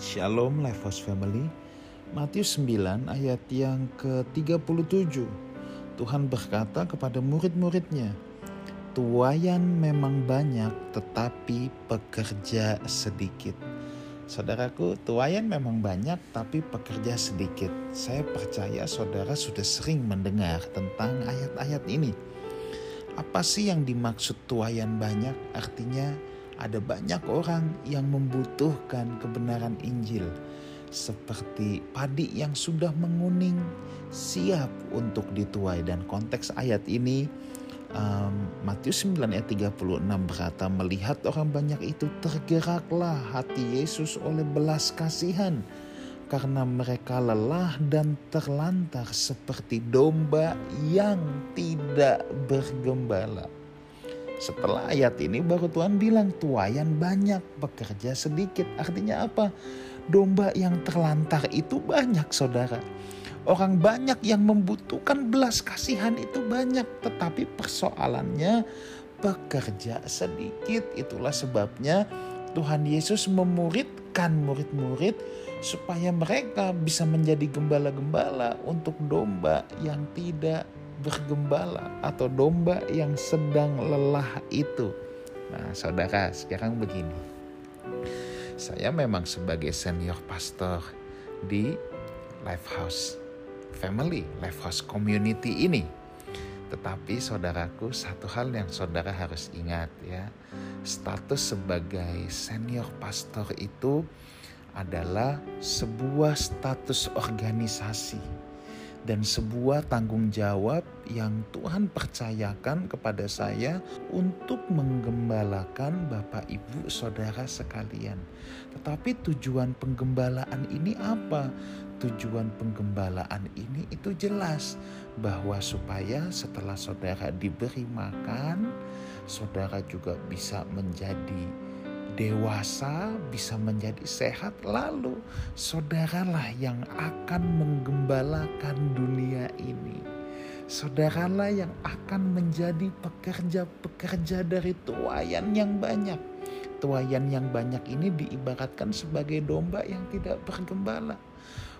Shalom Lifehouse Family Matius 9 ayat yang ke-37 Tuhan berkata kepada murid-muridnya Tuayan memang banyak tetapi pekerja sedikit Saudaraku, tuayan memang banyak tapi pekerja sedikit. Saya percaya saudara sudah sering mendengar tentang ayat-ayat ini. Apa sih yang dimaksud tuayan banyak? Artinya ada banyak orang yang membutuhkan kebenaran Injil. Seperti padi yang sudah menguning siap untuk dituai dan konteks ayat ini um, Matius 9 ayat 36 berkata melihat orang banyak itu tergeraklah hati Yesus oleh belas kasihan karena mereka lelah dan terlantar seperti domba yang tidak bergembala. Setelah ayat ini baru Tuhan bilang tuayan banyak, pekerja sedikit. Artinya apa? Domba yang terlantar itu banyak saudara Orang banyak yang membutuhkan belas kasihan itu banyak, tetapi persoalannya pekerja sedikit. Itulah sebabnya Tuhan Yesus memuridkan murid-murid supaya mereka bisa menjadi gembala-gembala untuk domba yang tidak bergembala atau domba yang sedang lelah itu. Nah, saudara, sekarang begini. Saya memang sebagai senior pastor di Lifehouse family, Lifehouse Community ini. Tetapi saudaraku, satu hal yang saudara harus ingat ya, status sebagai senior pastor itu adalah sebuah status organisasi dan sebuah tanggung jawab yang Tuhan percayakan kepada saya untuk menggembalakan Bapak Ibu Saudara sekalian. Tetapi tujuan penggembalaan ini apa? tujuan penggembalaan ini itu jelas bahwa supaya setelah saudara diberi makan, saudara juga bisa menjadi dewasa, bisa menjadi sehat, lalu saudaralah yang akan menggembalakan dunia ini. Saudaralah yang akan menjadi pekerja-pekerja dari tuayan yang banyak. Tuayan yang banyak ini diibaratkan sebagai domba yang tidak bergembala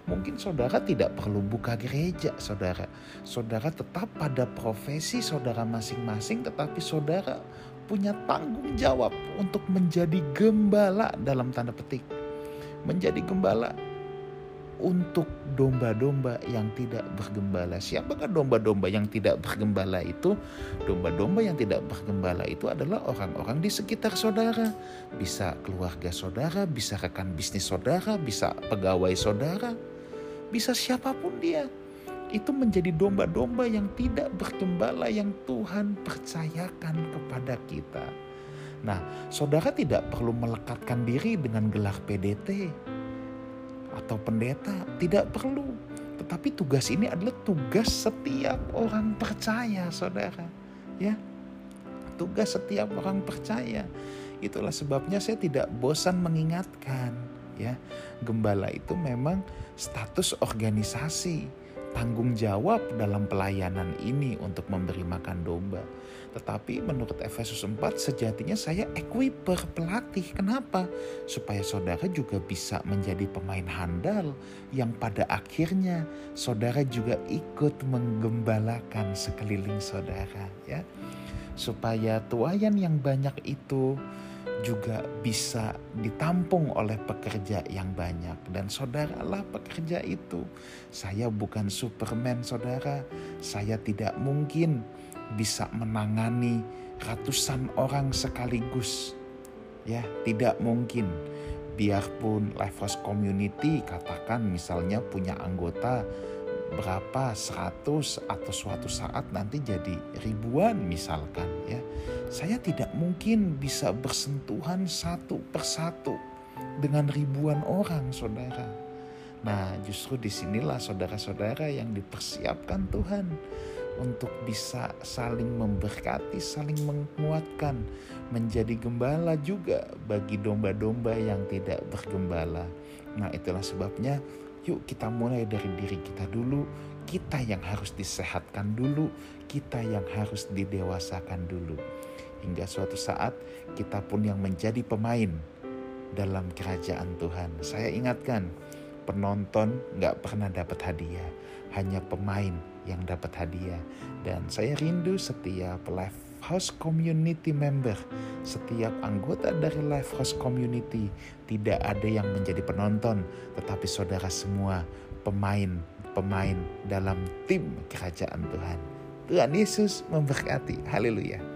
Mungkin saudara tidak perlu buka gereja, saudara. Saudara tetap pada profesi saudara masing-masing, tetapi saudara punya tanggung jawab untuk menjadi gembala dalam tanda petik. Menjadi gembala untuk domba-domba yang tidak bergembala. Siapakah domba-domba yang tidak bergembala itu? Domba-domba yang tidak bergembala itu adalah orang-orang di sekitar saudara. Bisa keluarga saudara, bisa rekan bisnis saudara, bisa pegawai saudara bisa siapa pun dia. Itu menjadi domba-domba yang tidak bergembala yang Tuhan percayakan kepada kita. Nah, saudara tidak perlu melekatkan diri dengan gelar PDT atau pendeta, tidak perlu. Tetapi tugas ini adalah tugas setiap orang percaya, saudara. Ya, tugas setiap orang percaya. Itulah sebabnya saya tidak bosan mengingatkan ya. Gembala itu memang status organisasi, tanggung jawab dalam pelayanan ini untuk memberi makan domba. Tetapi menurut Efesus 4 sejatinya saya equiper pelatih. Kenapa? Supaya saudara juga bisa menjadi pemain handal yang pada akhirnya saudara juga ikut menggembalakan sekeliling saudara ya. Supaya tuayan yang banyak itu juga bisa ditampung oleh pekerja yang banyak dan saudaralah pekerja itu. Saya bukan Superman, saudara. Saya tidak mungkin bisa menangani ratusan orang sekaligus. Ya, tidak mungkin. Biarpun Lifehouse Community katakan misalnya punya anggota berapa seratus atau suatu saat nanti jadi ribuan misalkan ya saya tidak mungkin bisa bersentuhan satu persatu dengan ribuan orang saudara nah justru di sinilah saudara-saudara yang dipersiapkan Tuhan untuk bisa saling memberkati, saling menguatkan, menjadi gembala juga bagi domba-domba yang tidak bergembala. Nah, itulah sebabnya Yuk kita mulai dari diri kita dulu, kita yang harus disehatkan dulu, kita yang harus didewasakan dulu. Hingga suatu saat kita pun yang menjadi pemain dalam kerajaan Tuhan. Saya ingatkan, penonton nggak pernah dapat hadiah, hanya pemain yang dapat hadiah. Dan saya rindu setiap live house community member, setiap anggota dari live house community tidak ada yang menjadi penonton, tetapi saudara semua pemain-pemain dalam tim kerajaan Tuhan. Tuhan Yesus memberkati. Haleluya.